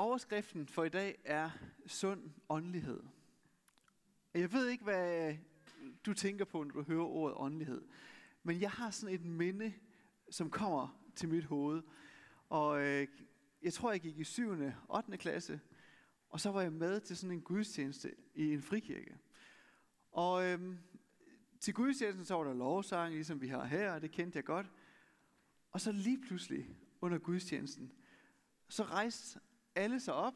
Overskriften for i dag er sund åndelighed. Jeg ved ikke, hvad du tænker på, når du hører ordet åndelighed. Men jeg har sådan et minde, som kommer til mit hoved. Og øh, jeg tror, jeg gik i 7. 8. klasse. Og så var jeg med til sådan en gudstjeneste i en frikirke. Og øh, til gudstjenesten så var der lovsang, ligesom vi har her, og det kendte jeg godt. Og så lige pludselig under gudstjenesten, så rejste alle sig op,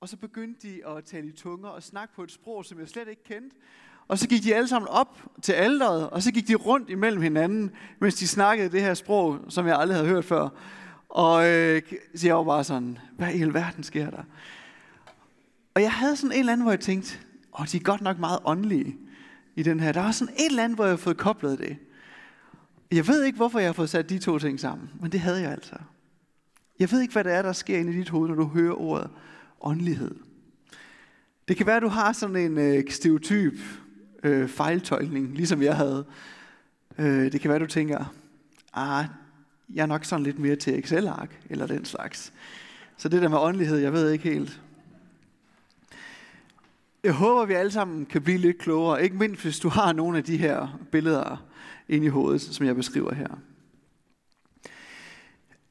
og så begyndte de at tale i tunger og snakke på et sprog, som jeg slet ikke kendte. Og så gik de alle sammen op til alderet, og så gik de rundt imellem hinanden, mens de snakkede det her sprog, som jeg aldrig havde hørt før. Og øh, så jeg var bare sådan, hvad i alverden sker der? Og jeg havde sådan en eller anden, hvor jeg tænkte, åh, de er godt nok meget åndelige i den her. Der var sådan et eller andet, hvor jeg har fået koblet det. Jeg ved ikke, hvorfor jeg har fået sat de to ting sammen, men det havde jeg altså. Jeg ved ikke, hvad det er, der sker inde i dit hoved, når du hører ordet åndelighed. Det kan være, at du har sådan en øh, stereotyp øh, fejltolkning, ligesom jeg havde. Øh, det kan være, at du tænker, ah, jeg er nok sådan lidt mere til Excel-ark, eller den slags. Så det der med åndelighed, jeg ved ikke helt. Jeg håber, vi alle sammen kan blive lidt klogere. Ikke mindst, hvis du har nogle af de her billeder inde i hovedet, som jeg beskriver her.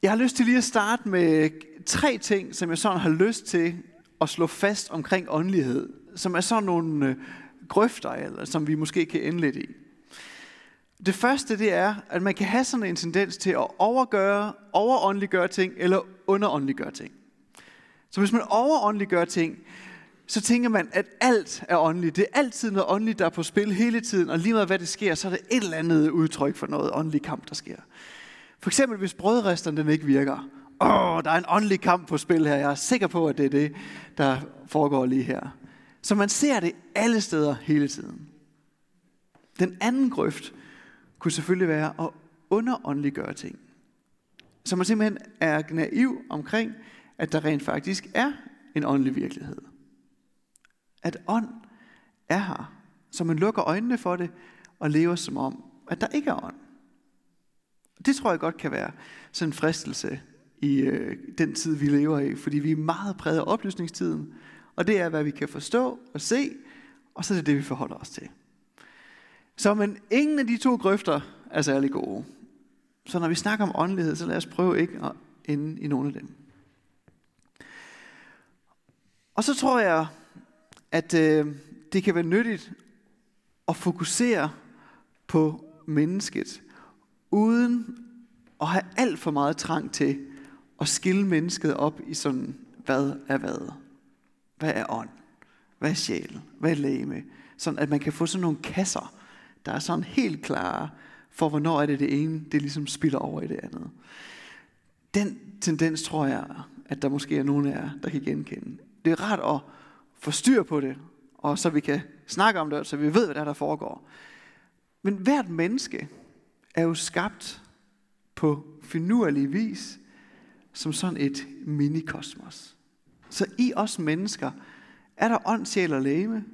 Jeg har lyst til lige at starte med tre ting, som jeg sådan har lyst til at slå fast omkring åndelighed, som er sådan nogle øh, grøfter, eller, som vi måske kan ende lidt i. Det første, det er, at man kan have sådan en tendens til at overgøre, overåndeliggøre ting, eller underåndeliggøre ting. Så hvis man overåndeliggør ting, så tænker man, at alt er åndeligt. Det er altid noget åndeligt, der er på spil hele tiden, og lige med hvad det sker, så er det et eller andet udtryk for noget åndelig kamp, der sker. For eksempel, hvis brødresteren den ikke virker. Åh, der er en åndelig kamp på spil her. Jeg er sikker på, at det er det, der foregår lige her. Så man ser det alle steder hele tiden. Den anden grøft kunne selvfølgelig være at underåndeliggøre ting. Så man simpelthen er naiv omkring, at der rent faktisk er en åndelig virkelighed. At ånd er her. Så man lukker øjnene for det og lever som om, at der ikke er ånd. Det tror jeg godt kan være sådan en fristelse i øh, den tid, vi lever i, fordi vi er meget præget af oplysningstiden, og det er, hvad vi kan forstå og se, og så er det det, vi forholder os til. Så men ingen af de to grøfter er særlig gode. Så når vi snakker om åndelighed, så lad os prøve ikke at ende i nogle af dem. Og så tror jeg, at øh, det kan være nyttigt at fokusere på mennesket, uden at have alt for meget trang til at skille mennesket op i sådan, hvad er hvad? Hvad er ånd? Hvad er sjæl? Hvad er læme? Sådan at man kan få sådan nogle kasser, der er sådan helt klare for, hvornår er det det ene, det ligesom spiller over i det andet. Den tendens tror jeg, at der måske er nogen af jer, der kan genkende. Det er rart at få styr på det, og så vi kan snakke om det, så vi ved, hvad der, er, der foregår. Men hvert menneske er jo skabt på finurlig vis som sådan et minikosmos. Så i os mennesker er der ånd, sjæl og læme.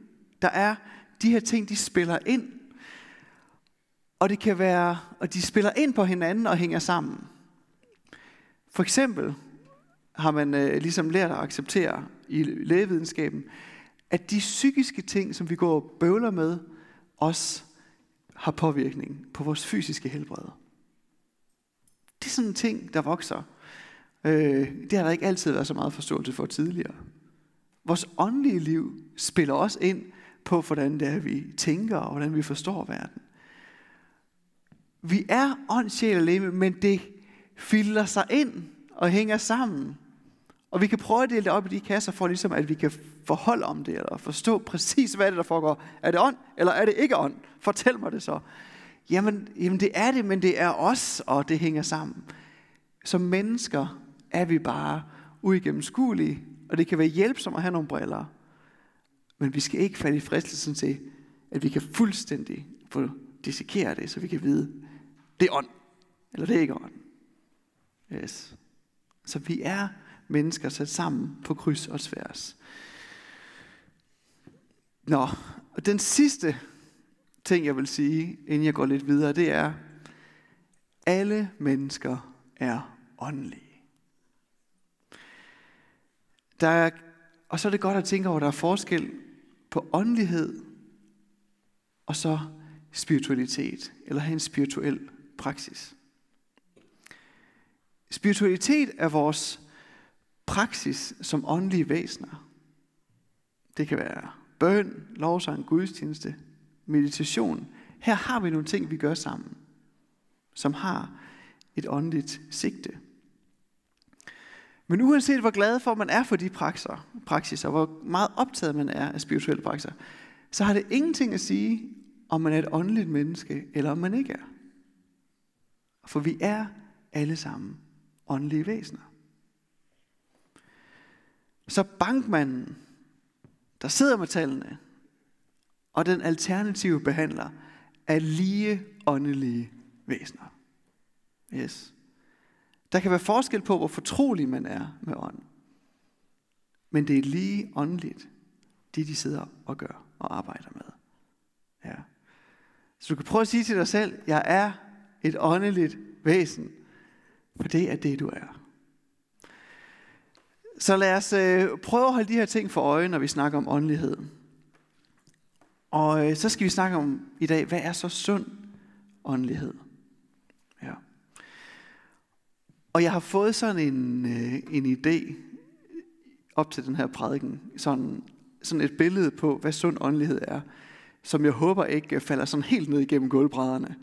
Der er de her ting, de spiller ind. Og det kan være, og de spiller ind på hinanden og hænger sammen. For eksempel har man øh, ligesom lært at acceptere i lægevidenskaben, at de psykiske ting, som vi går og bøvler med, også har påvirkning på vores fysiske helbred. Det er sådan en ting, der vokser. Øh, det har der ikke altid været så meget forståelse for tidligere. Vores åndelige liv spiller også ind på, hvordan det er, vi tænker og hvordan vi forstår verden. Vi er ånd, sjæl og lemme, men det filter sig ind og hænger sammen. Og vi kan prøve at dele det op i de kasser, for ligesom at vi kan forholde om det, eller forstå præcis, hvad det er, der foregår. Er det ånd, eller er det ikke ånd? Fortæl mig det så. Jamen, jamen det er det, men det er os, og det hænger sammen. Som mennesker er vi bare uigennemskuelige, og det kan være hjælpsomt at have nogle briller. Men vi skal ikke falde i fristelsen til, at vi kan fuldstændig få dissekere det, så vi kan vide, det er ånd, eller det er ikke ånd. Yes. Så vi er mennesker sat sammen på kryds og tværs. Nå, og den sidste ting, jeg vil sige, inden jeg går lidt videre, det er, alle mennesker er åndelige. Der er, og så er det godt at tænke over, at der er forskel på åndelighed og så spiritualitet, eller have en spirituel praksis. Spiritualitet er vores praksis som åndelige væsener. Det kan være bøn, lovsang, gudstjeneste, meditation. Her har vi nogle ting, vi gør sammen, som har et åndeligt sigte. Men uanset hvor glad for man er for de praksiser, praksiser, hvor meget optaget man er af spirituelle praksiser, så har det ingenting at sige, om man er et åndeligt menneske, eller om man ikke er. For vi er alle sammen åndelige væsener. Så bankmanden, der sidder med tallene, og den alternative behandler, er lige åndelige væsener. Yes. Der kan være forskel på, hvor fortrolig man er med ånden. Men det er lige åndeligt, det de sidder og gør og arbejder med. Ja. Så du kan prøve at sige til dig selv, jeg er et åndeligt væsen, for det er det, du er. Så lad os øh, prøve at holde de her ting for øje, når vi snakker om åndelighed. Og øh, så skal vi snakke om i dag, hvad er så sund åndelighed? Ja. Og jeg har fået sådan en, øh, en idé op til den her prædiken, sådan, sådan et billede på, hvad sund åndelighed er, som jeg håber ikke falder sådan helt ned igennem gulvbrædderne.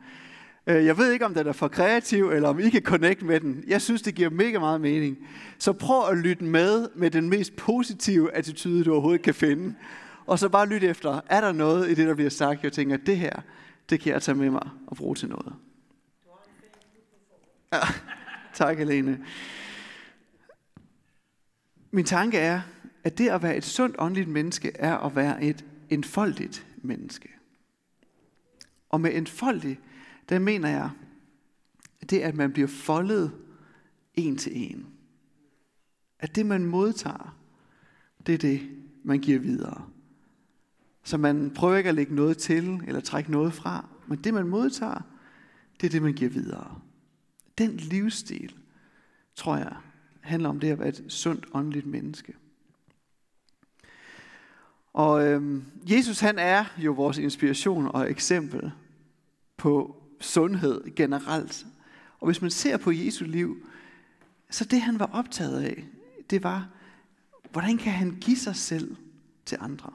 Øh, jeg ved ikke, om den er for kreativ, eller om I kan connect med den. Jeg synes, det giver mega meget mening. Så prøv at lytte med med den mest positive attitude, du overhovedet kan finde. Og så bare lyt efter, er der noget i det, der bliver sagt, jeg tænker, det her, det kan jeg tage med mig og bruge til noget. Ja, tak, Helene. Min tanke er, at det at være et sundt åndeligt menneske, er at være et enfoldigt menneske. Og med enfoldigt, der mener jeg, det er, at man bliver foldet en til en. At det, man modtager, det er det, man giver videre. Så man prøver ikke at lægge noget til, eller trække noget fra, men det, man modtager, det er det, man giver videre. Den livsstil, tror jeg, handler om det at være et sundt åndeligt menneske. Og øhm, Jesus han er jo vores inspiration og eksempel på sundhed generelt. Og hvis man ser på Jesu liv, så det han var optaget af, det var, hvordan kan han give sig selv til andre?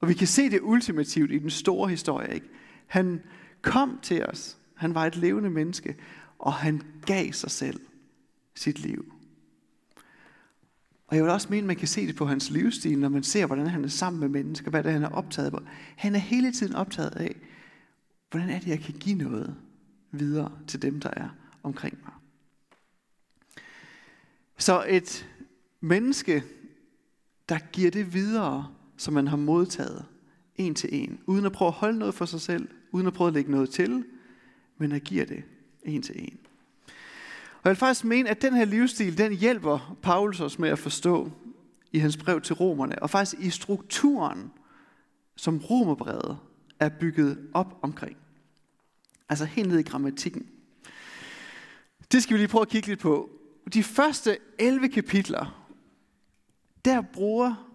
Og vi kan se det ultimativt i den store historie. Ikke? Han kom til os. Han var et levende menneske. Og han gav sig selv sit liv. Og jeg vil også mene, at man kan se det på hans livsstil, når man ser, hvordan han er sammen med mennesker, hvad det er, han er optaget på. Han er hele tiden optaget af, hvordan er det, jeg kan give noget videre til dem, der er omkring mig. Så et menneske, der giver det videre, som man har modtaget, en til en, uden at prøve at holde noget for sig selv, uden at prøve at lægge noget til, men at giver det en til en. Og jeg vil faktisk mene, at den her livsstil, den hjælper Paulus os med at forstå i hans brev til romerne, og faktisk i strukturen, som romerbrevet er bygget op omkring. Altså helt ned i grammatikken. Det skal vi lige prøve at kigge lidt på. De første 11 kapitler, der bruger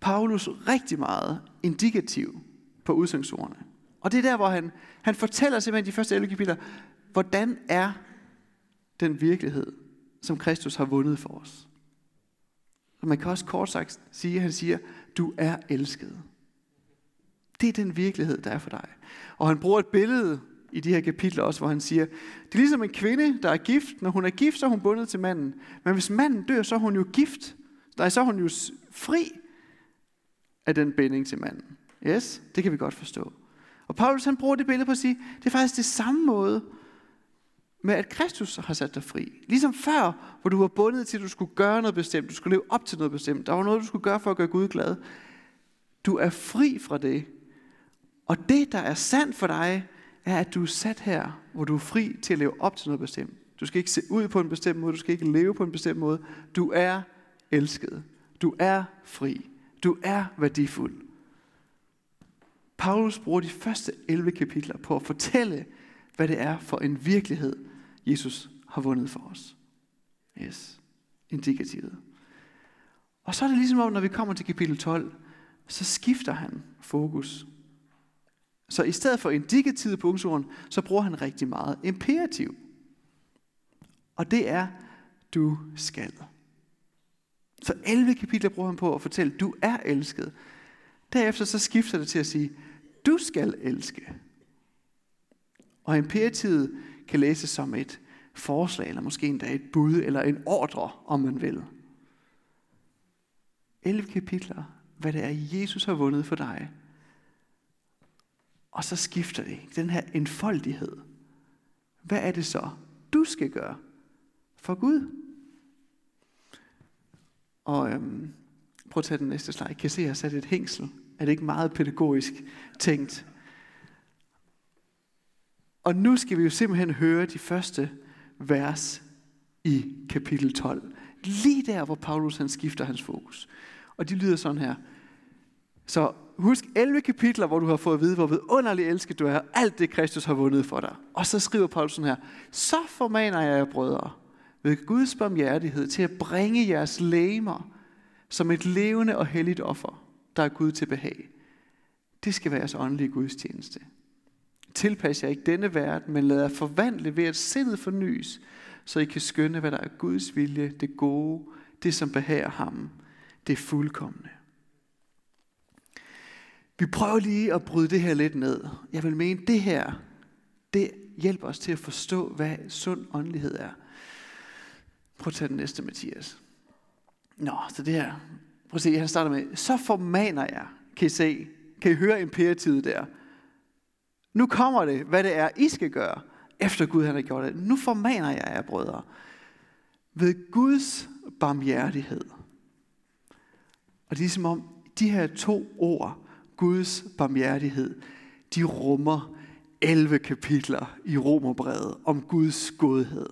Paulus rigtig meget indikativ på udsangsordene. Og det er der, hvor han, han fortæller simpelthen de første 11 kapitler, hvordan er den virkelighed, som Kristus har vundet for os. Og man kan også kort sagt sige, at han siger, du er elsket. Det er den virkelighed, der er for dig. Og han bruger et billede i de her kapitler også, hvor han siger, det er ligesom en kvinde, der er gift. Når hun er gift, så er hun bundet til manden. Men hvis manden dør, så er hun jo gift. Nej, så er hun jo fri af den binding til manden. Yes, det kan vi godt forstå. Og Paulus han bruger det billede på at sige, det er faktisk det samme måde, med at Kristus har sat dig fri. Ligesom før, hvor du var bundet til, at du skulle gøre noget bestemt, du skulle leve op til noget bestemt, der var noget, du skulle gøre for at gøre Gud glad. Du er fri fra det. Og det, der er sandt for dig, er, at du er sat her, hvor du er fri til at leve op til noget bestemt. Du skal ikke se ud på en bestemt måde, du skal ikke leve på en bestemt måde. Du er elsket. Du er fri. Du er værdifuld. Paulus bruger de første 11 kapitler på at fortælle, hvad det er for en virkelighed, Jesus har vundet for os. Yes, indikativet. Og så er det ligesom om, når vi kommer til kapitel 12, så skifter han fokus. Så i stedet for indikativ punktum, så bruger han rigtig meget imperativ. Og det er, du skal. Så 11 kapitler bruger han på at fortælle, du er elsket. Derefter så skifter det til at sige, du skal elske. Og imperativet kan læses som et forslag, eller måske endda et bud, eller en ordre, om man vil. 11 kapitler, hvad det er, Jesus har vundet for dig. Og så skifter det, den her enfoldighed. Hvad er det så, du skal gøre for Gud? Og øhm, prøv at tage den næste slide. Kan I se, at jeg har sat et hængsel? Er det ikke meget pædagogisk tænkt? Og nu skal vi jo simpelthen høre de første vers i kapitel 12. Lige der, hvor Paulus han skifter hans fokus. Og de lyder sådan her. Så husk 11 kapitler, hvor du har fået at vide, hvor vidunderlig elsket du er, alt det Kristus har vundet for dig. Og så skriver Paulus sådan her. Så formaner jeg jer, brødre, ved Guds barmhjertighed til at bringe jeres læmer som et levende og helligt offer, der er Gud til behag. Det skal være jeres åndelige gudstjeneste. Tilpas jer ikke denne verden, men lad jer forvandle ved at sindet fornyes, så I kan skønne, hvad der er Guds vilje, det gode, det som behager ham, det fuldkommende. Vi prøver lige at bryde det her lidt ned. Jeg vil mene, det her, det hjælper os til at forstå, hvad sund åndelighed er. Prøv at tage den næste, Mathias. Nå, så det her. Prøv at se, han starter med, så formaner jeg. Kan I se? Kan I høre imperativet der? Nu kommer det, hvad det er, I skal gøre, efter Gud han har gjort det. Nu formaner jeg jer, brødre, ved Guds barmhjertighed. Og det er som om, de her to ord, Guds barmhjertighed, de rummer 11 kapitler i Romerbrevet om Guds godhed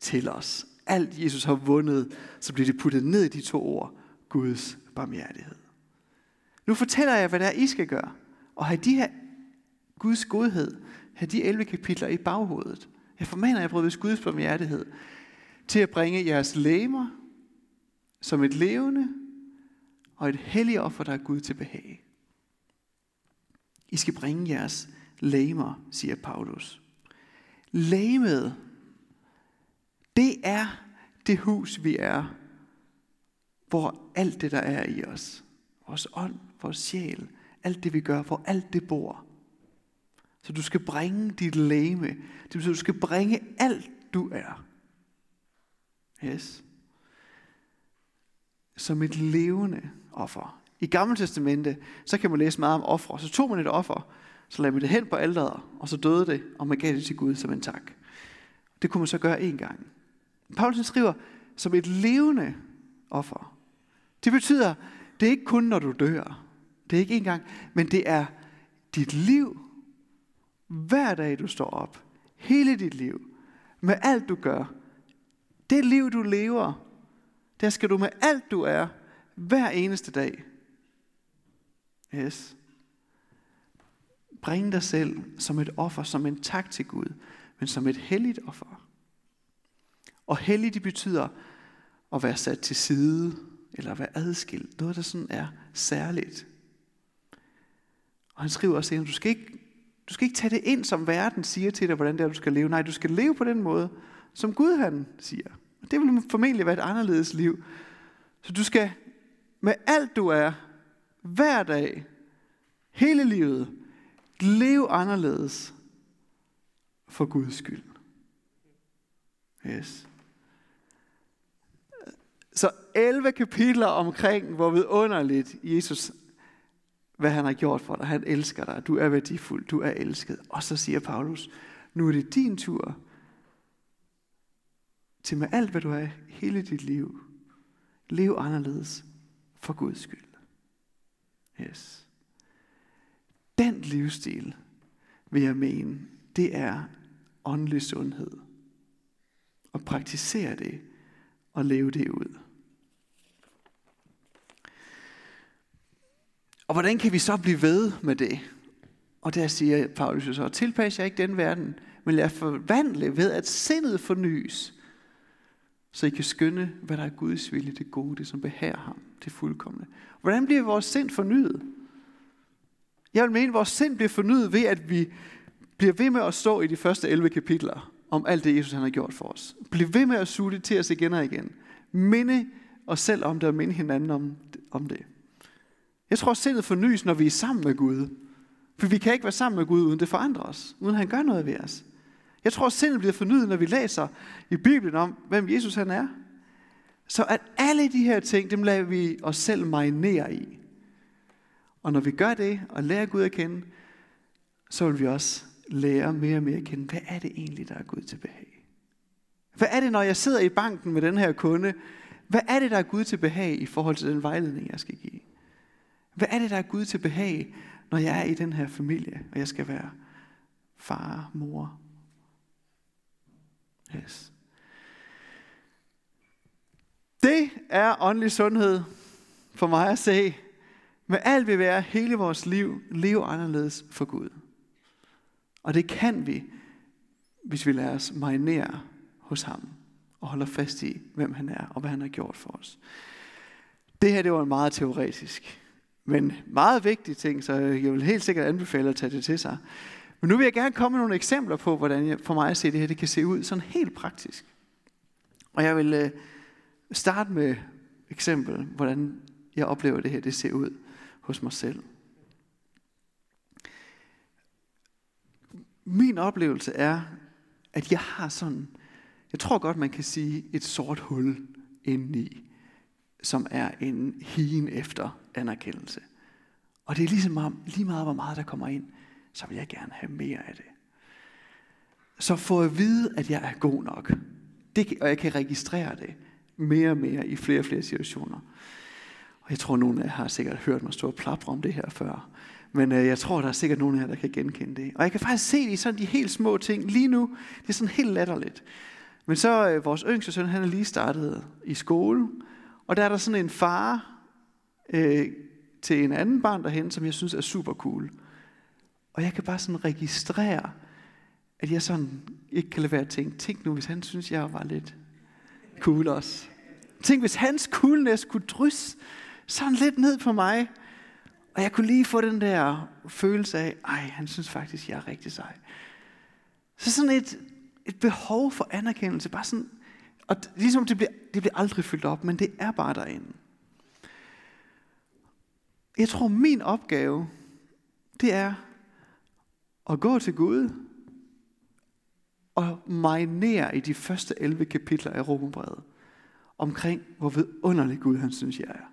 til os. Alt Jesus har vundet, så bliver det puttet ned i de to ord, Guds barmhjertighed. Nu fortæller jeg, hvad det er, I skal gøre. Og have de her Guds godhed, have de 11 kapitler i baghovedet. Jeg formaner jer, brød, Guds barmhjertighed, til at bringe jeres læmer som et levende og et helligt offer, der er Gud til behag. I skal bringe jeres læmer, siger Paulus. Lægemet, det er det hus, vi er, hvor alt det, der er i os, vores ånd, vores sjæl, alt det, vi gør, hvor alt det bor. Så du skal bringe dit læme. Det betyder, du skal bringe alt, du er. Yes. Som et levende offer. I Gamle Testamente, så kan man læse meget om ofre. Så tog man et offer, så lagde man det hen på alderet, og så døde det, og man gav det til Gud som en tak. Det kunne man så gøre én gang. Paulus skriver, som et levende offer. Det betyder, det er ikke kun når du dør. Det er ikke engang, men det er dit liv, hver dag du står op, hele dit liv, med alt du gør. Det liv du lever, der skal du med alt du er, hver eneste dag. Yes. Bring dig selv som et offer, som en tak til Gud, men som et helligt offer. Og hellig, det betyder at være sat til side, eller være adskilt. Noget, der sådan er særligt. Og han skriver også, at du skal ikke, du skal ikke tage det ind, som verden siger til dig, hvordan det er, du skal leve. Nej, du skal leve på den måde, som Gud han siger. Og det vil formentlig være et anderledes liv. Så du skal med alt du er, hver dag, hele livet, leve anderledes for Guds skyld. Yes. Så 11 kapitler omkring, hvor vidunderligt Jesus, hvad han har gjort for dig. Han elsker dig. Du er værdifuld. Du er elsket. Og så siger Paulus, nu er det din tur til med alt, hvad du er, hele dit liv. Lev anderledes for Guds skyld. Yes. Den livsstil, vil jeg mene, det er åndelig sundhed. Og praktisere det og leve det ud. Og hvordan kan vi så blive ved med det? Og der siger Paulus så, tilpas jer ikke den verden, men lad forvandle ved, at sindet fornyes, så I kan skønne, hvad der er Guds vilje, det gode, det som behager ham, det fuldkommende. Hvordan bliver vores sind fornyet? Jeg vil mene, at vores sind bliver fornyet ved, at vi bliver ved med at stå i de første 11 kapitler om alt det, Jesus han har gjort for os. Bliv ved med at suge det til os igen og igen. Minde os selv om det og minde hinanden om, om det. Jeg tror, at sindet fornyes, når vi er sammen med Gud. For vi kan ikke være sammen med Gud, uden det forandrer os. Uden han gør noget ved os. Jeg tror, at sindet bliver fornyet, når vi læser i Bibelen om, hvem Jesus han er. Så at alle de her ting, dem lader vi os selv marinere i. Og når vi gør det, og lærer Gud at kende, så vil vi også lære mere og mere at kende, hvad er det egentlig, der er Gud til behag? Hvad er det, når jeg sidder i banken med den her kunde? Hvad er det, der er Gud til behag i forhold til den vejledning, jeg skal give? Hvad er det, der er Gud til behag, når jeg er i den her familie, og jeg skal være far, mor? Yes. Det er åndelig sundhed for mig at se. Med alt vi være hele vores liv, leve anderledes for Gud. Og det kan vi, hvis vi lader os marinere hos ham og holder fast i, hvem han er og hvad han har gjort for os. Det her det var en meget teoretisk, men meget vigtig ting, så jeg vil helt sikkert anbefale at tage det til sig. Men nu vil jeg gerne komme med nogle eksempler på, hvordan jeg, for mig at se det her det kan se ud sådan helt praktisk. Og jeg vil øh, starte med eksempel, hvordan jeg oplever det her, det ser ud hos mig selv. Min oplevelse er, at jeg har sådan, jeg tror godt, man kan sige, et sort hul indeni, som er en higen efter anerkendelse. Og det er ligesom lige meget hvor meget der kommer ind, så vil jeg gerne have mere af det. Så får jeg vide, at jeg er god nok. Det, og jeg kan registrere det mere og mere i flere og flere situationer. Og jeg tror, nogle af jer har sikkert hørt mig stå og plapre om det her før. Men øh, jeg tror, der er sikkert nogen af jer, der kan genkende det. Og jeg kan faktisk se det i sådan de helt små ting. Lige nu, det er sådan helt latterligt. Men så øh, vores yngste søn, han er lige startet i skole. Og der er der sådan en far øh, til en anden barn derhen, som jeg synes er super cool. Og jeg kan bare sådan registrere, at jeg sådan ikke kan lade være at tænke, tænk nu, hvis han synes, jeg var lidt cool også. Tænk, hvis hans coolness kunne drysse sådan lidt ned på mig, og jeg kunne lige få den der følelse af, ej, han synes faktisk, jeg er rigtig sej. Så sådan et, et behov for anerkendelse, bare sådan, og ligesom det bliver, det bliver aldrig fyldt op, men det er bare derinde. Jeg tror, min opgave, det er at gå til Gud og marinere i de første 11 kapitler af Romerbrevet omkring, hvor vidunderlig Gud han synes, jeg er.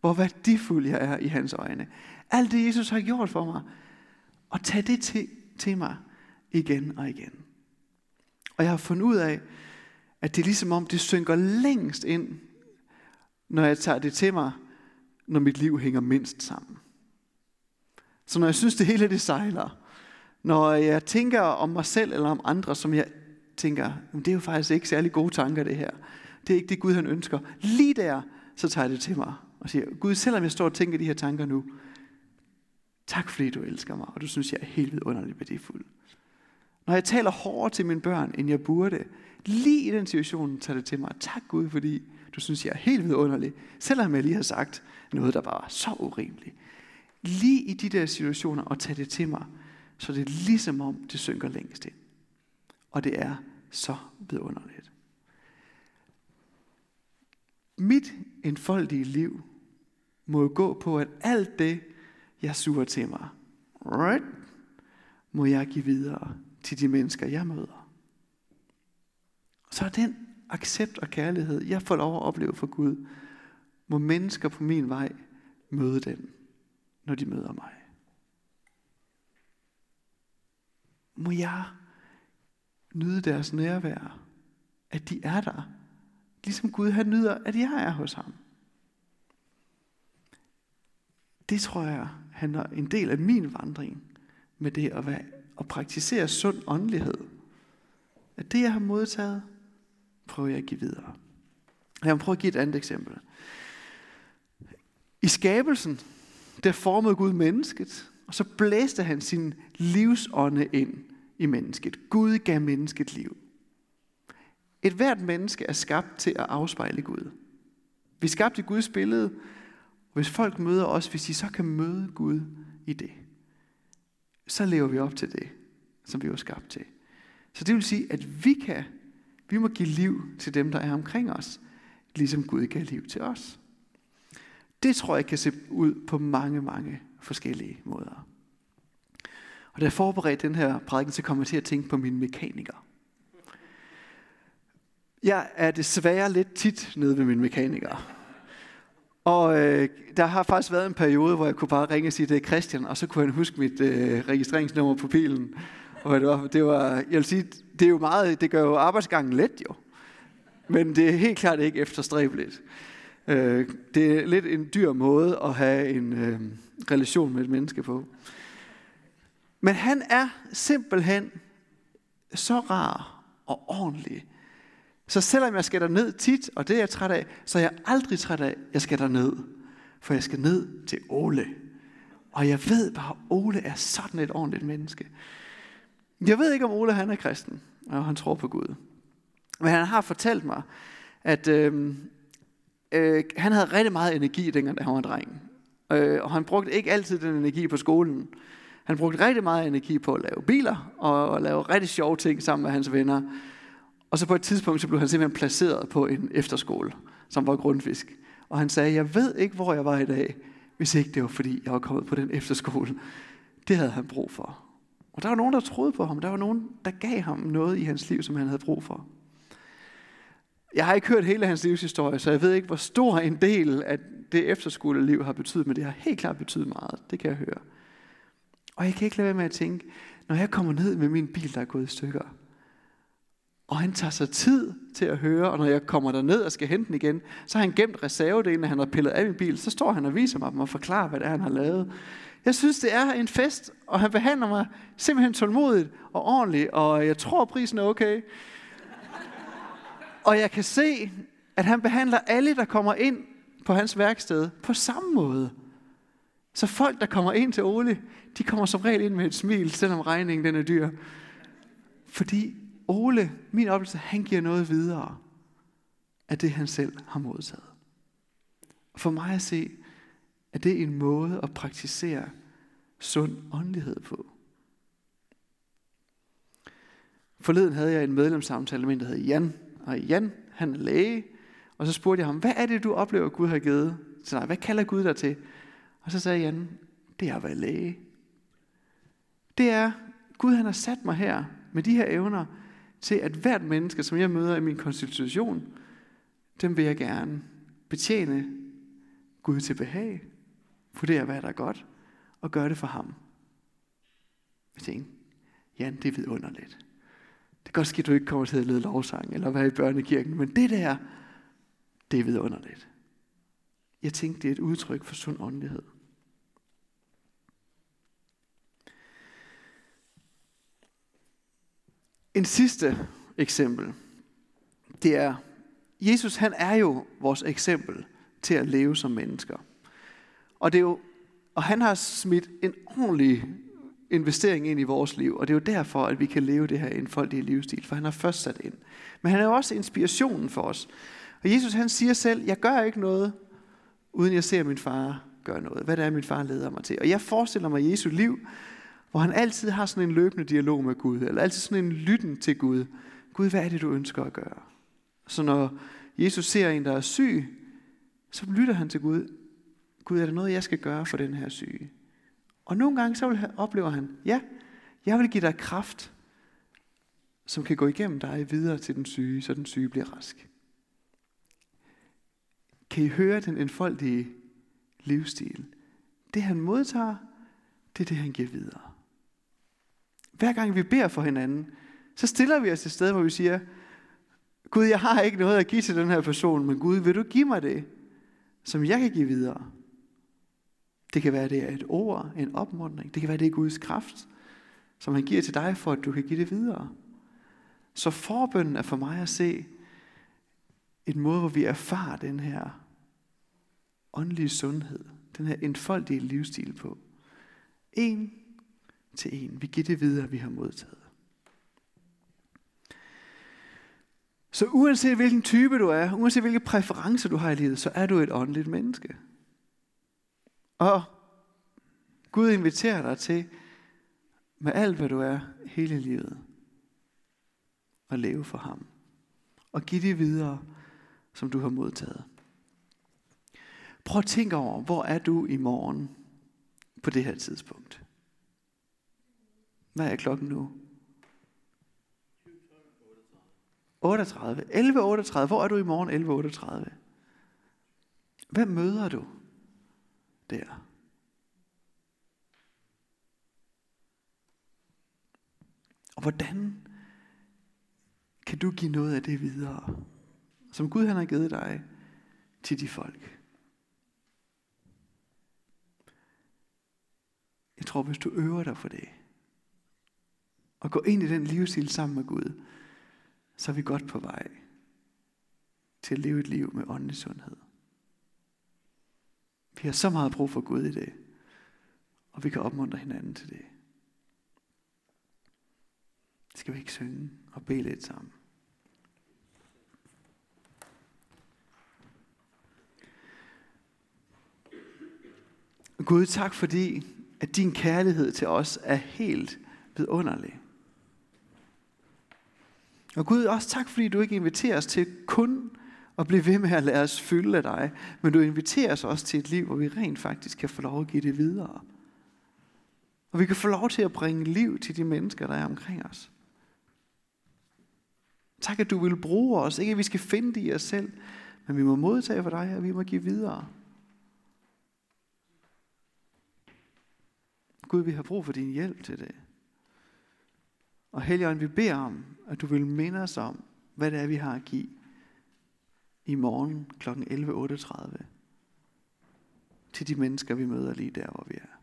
Hvor værdifuld jeg er i hans øjne. Alt det, Jesus har gjort for mig. Og tag det til, til mig igen og igen. Og jeg har fundet ud af, at det er ligesom om, det synker længst ind, når jeg tager det til mig, når mit liv hænger mindst sammen. Så når jeg synes, det hele det sejler, når jeg tænker om mig selv eller om andre, som jeg tænker, det er jo faktisk ikke særlig gode tanker det her. Det er ikke det Gud han ønsker. Lige der, så tager jeg det til mig og siger, Gud, selvom jeg står og tænker de her tanker nu, tak fordi du elsker mig, og du synes, jeg er helt vidunderligt værdifuld. Når jeg taler hårdere til mine børn, end jeg burde, lige i den situation tager det til mig, tak Gud, fordi du synes, jeg er helt vidunderlig, selvom jeg lige har sagt noget, der var så urimeligt. Lige i de der situationer, og tage det til mig, så det er ligesom om, det synker længst ind. Og det er så vidunderligt. Mit enfoldige liv må gå på, at alt det, jeg suger til mig, right, må jeg give videre til de mennesker, jeg møder. Så er den accept og kærlighed, jeg får lov at opleve for Gud, må mennesker på min vej møde den, når de møder mig. Må jeg nyde deres nærvær, at de er der, ligesom Gud han nyder, at jeg er hos ham. Det tror jeg handler en del af min vandring med det at, være, at praktisere sund åndelighed. At det, jeg har modtaget, prøver jeg at give videre. Jeg vil prøve at give et andet eksempel. I skabelsen, der formede Gud mennesket, og så blæste han sin livsånde ind i mennesket. Gud gav mennesket liv. Et hvert menneske er skabt til at afspejle Gud. Vi er skabt i Guds billede, og hvis folk møder os, hvis de så kan møde Gud i det, så lever vi op til det, som vi var skabt til. Så det vil sige, at vi kan, vi må give liv til dem, der er omkring os, ligesom Gud gav liv til os. Det tror jeg kan se ud på mange, mange forskellige måder. Og da jeg forberedte den her prædiken, så kom jeg til at tænke på mine mekaniker. Jeg er desværre lidt tit nede ved mine mekanikere. Og øh, der har faktisk været en periode, hvor jeg kunne bare ringe og sige, det er Christian, og så kunne han huske mit øh, registreringsnummer på bilen. Og det var, det var, jeg vil sige, det er jo meget, det gør jo arbejdsgangen let jo. Men det er helt klart ikke efterstræbeligt. Øh, det er lidt en dyr måde at have en øh, relation med et menneske på. Men han er simpelthen så rar og ordentlig. Så selvom jeg skal ned tit, og det er jeg træt af, så er jeg aldrig træt af, jeg skal ned. For jeg skal ned til Ole. Og jeg ved bare, at Ole er sådan et ordentligt menneske. Jeg ved ikke, om Ole han er kristen, og han tror på Gud. Men han har fortalt mig, at øh, øh, han havde rigtig meget energi, dengang da han var dreng. Øh, og han brugte ikke altid den energi på skolen. Han brugte rigtig meget energi på at lave biler, og at lave rigtig sjove ting sammen med hans venner. Og så på et tidspunkt, så blev han simpelthen placeret på en efterskole, som var grundfisk. Og han sagde, jeg ved ikke, hvor jeg var i dag, hvis ikke det var, fordi jeg var kommet på den efterskole. Det havde han brug for. Og der var nogen, der troede på ham. Der var nogen, der gav ham noget i hans liv, som han havde brug for. Jeg har ikke hørt hele hans livshistorie, så jeg ved ikke, hvor stor en del af det efterskoleliv har betydet, men det har helt klart betydet meget. Det kan jeg høre. Og jeg kan ikke lade være med at tænke, når jeg kommer ned med min bil, der er gået i stykker, og han tager sig tid til at høre, og når jeg kommer der ned og skal hente den igen, så har han gemt reservedelen, han har pillet af min bil, så står han og viser mig dem og forklarer, hvad det er, han har lavet. Jeg synes, det er en fest, og han behandler mig simpelthen tålmodigt og ordentligt, og jeg tror, prisen er okay. Og jeg kan se, at han behandler alle, der kommer ind på hans værksted, på samme måde. Så folk, der kommer ind til Ole, de kommer som regel ind med et smil, selvom regningen den er dyr. Fordi Ole, min oplevelse, han giver noget videre af det, han selv har modtaget. For mig at se, at det er en måde at praktisere sund åndelighed på. Forleden havde jeg en medlemssamtale med en, der hed Jan. Og Jan, han er læge. Og så spurgte jeg ham, hvad er det, du oplever, Gud har givet til dig? Hvad kalder Gud dig til? Og så sagde Jan, det er at være læge. Det er, Gud han har sat mig her med de her evner, til at hvert menneske, som jeg møder i min konstitution, dem vil jeg gerne betjene Gud til behag, vurdere hvad der er godt, og gøre det for ham. Jeg tænkte, Jan, det er vidunderligt. Det kan godt ske, at du ikke kommer til at lede lovsang, eller være i børnekirken, men det der, det er vidunderligt. Jeg tænkte, det er et udtryk for sund åndelighed. En sidste eksempel, det er, Jesus han er jo vores eksempel til at leve som mennesker. Og, det er jo, og han har smidt en ordentlig investering ind i vores liv, og det er jo derfor, at vi kan leve det her enfoldige livsstil, for han har først sat ind. Men han er jo også inspirationen for os. Og Jesus han siger selv, jeg gør ikke noget, uden jeg ser min far gøre noget. Hvad det er, min far leder mig til. Og jeg forestiller mig Jesu liv, hvor han altid har sådan en løbende dialog med Gud, eller altid sådan en lytten til Gud. Gud, hvad er det, du ønsker at gøre? Så når Jesus ser en, der er syg, så lytter han til Gud. Gud, er der noget, jeg skal gøre for den her syge? Og nogle gange så vil oplever han, ja, jeg vil give dig kraft, som kan gå igennem dig videre til den syge, så den syge bliver rask. Kan I høre den enfoldige livsstil? Det han modtager, det er det han giver videre. Hver gang vi beder for hinanden, så stiller vi os et sted, hvor vi siger, Gud, jeg har ikke noget at give til den her person, men Gud, vil du give mig det, som jeg kan give videre? Det kan være, det er et ord, en opmuntring. Det kan være, det er Guds kraft, som han giver til dig, for at du kan give det videre. Så forbønden er for mig at se en måde, hvor vi erfarer den her åndelige sundhed, den her enfoldige livsstil på. En til en. Vi giver det videre, vi har modtaget. Så uanset hvilken type du er, uanset hvilke præferencer du har i livet, så er du et åndeligt menneske. Og Gud inviterer dig til, med alt hvad du er, hele livet, at leve for ham. Og give det videre, som du har modtaget. Prøv at tænke over, hvor er du i morgen på det her tidspunkt? Hvad er klokken nu? 38. 11.38. Hvor er du i morgen 11.38? Hvem møder du der? Og hvordan kan du give noget af det videre, som Gud han har givet dig til de folk? Jeg tror, hvis du øver dig for det, og går ind i den livsstil sammen med Gud, så er vi godt på vej til at leve et liv med åndelig sundhed. Vi har så meget brug for Gud i det, og vi kan opmuntre hinanden til det. Skal vi ikke synge og bede lidt sammen? Gud, tak fordi, at din kærlighed til os er helt vidunderlig. Og Gud, også tak fordi du ikke inviterer os til kun at blive ved med at lade os fylde af dig, men du inviterer os også til et liv, hvor vi rent faktisk kan få lov at give det videre. Og vi kan få lov til at bringe liv til de mennesker, der er omkring os. Tak, at du vil bruge os. Ikke at vi skal finde det i os selv, men vi må modtage for dig, og vi må give videre. Gud, vi har brug for din hjælp til det. Og Helligånd, vi beder om, at du vil minde os om, hvad det er, vi har at give i morgen kl. 11.38 til de mennesker, vi møder lige der, hvor vi er.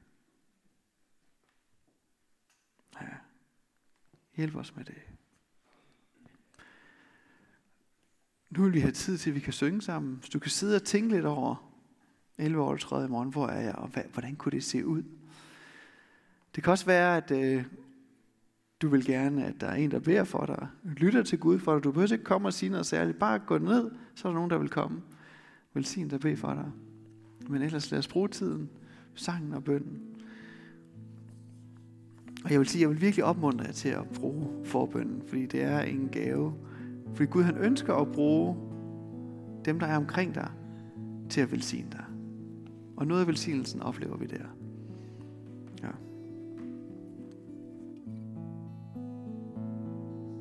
Ja. Hjælp os med det. Nu vil vi have tid til, at vi kan synge sammen. Så du kan sidde og tænke lidt over 11.38 i morgen, hvor er jeg, og hvordan kunne det se ud? Det kan også være, at øh, du vil gerne, at der er en, der beder for dig, lytter til Gud for dig. Du behøver ikke komme og sige noget særligt. Bare gå ned, så er der nogen, der vil komme. Velsign der bede for dig. Men ellers lad os bruge tiden, sangen og bønden. Og jeg vil sige, jeg vil virkelig opmuntre jer til at bruge forbønden, fordi det er en gave. Fordi Gud han ønsker at bruge dem, der er omkring dig, til at velsigne dig. Og noget af velsignelsen oplever vi der.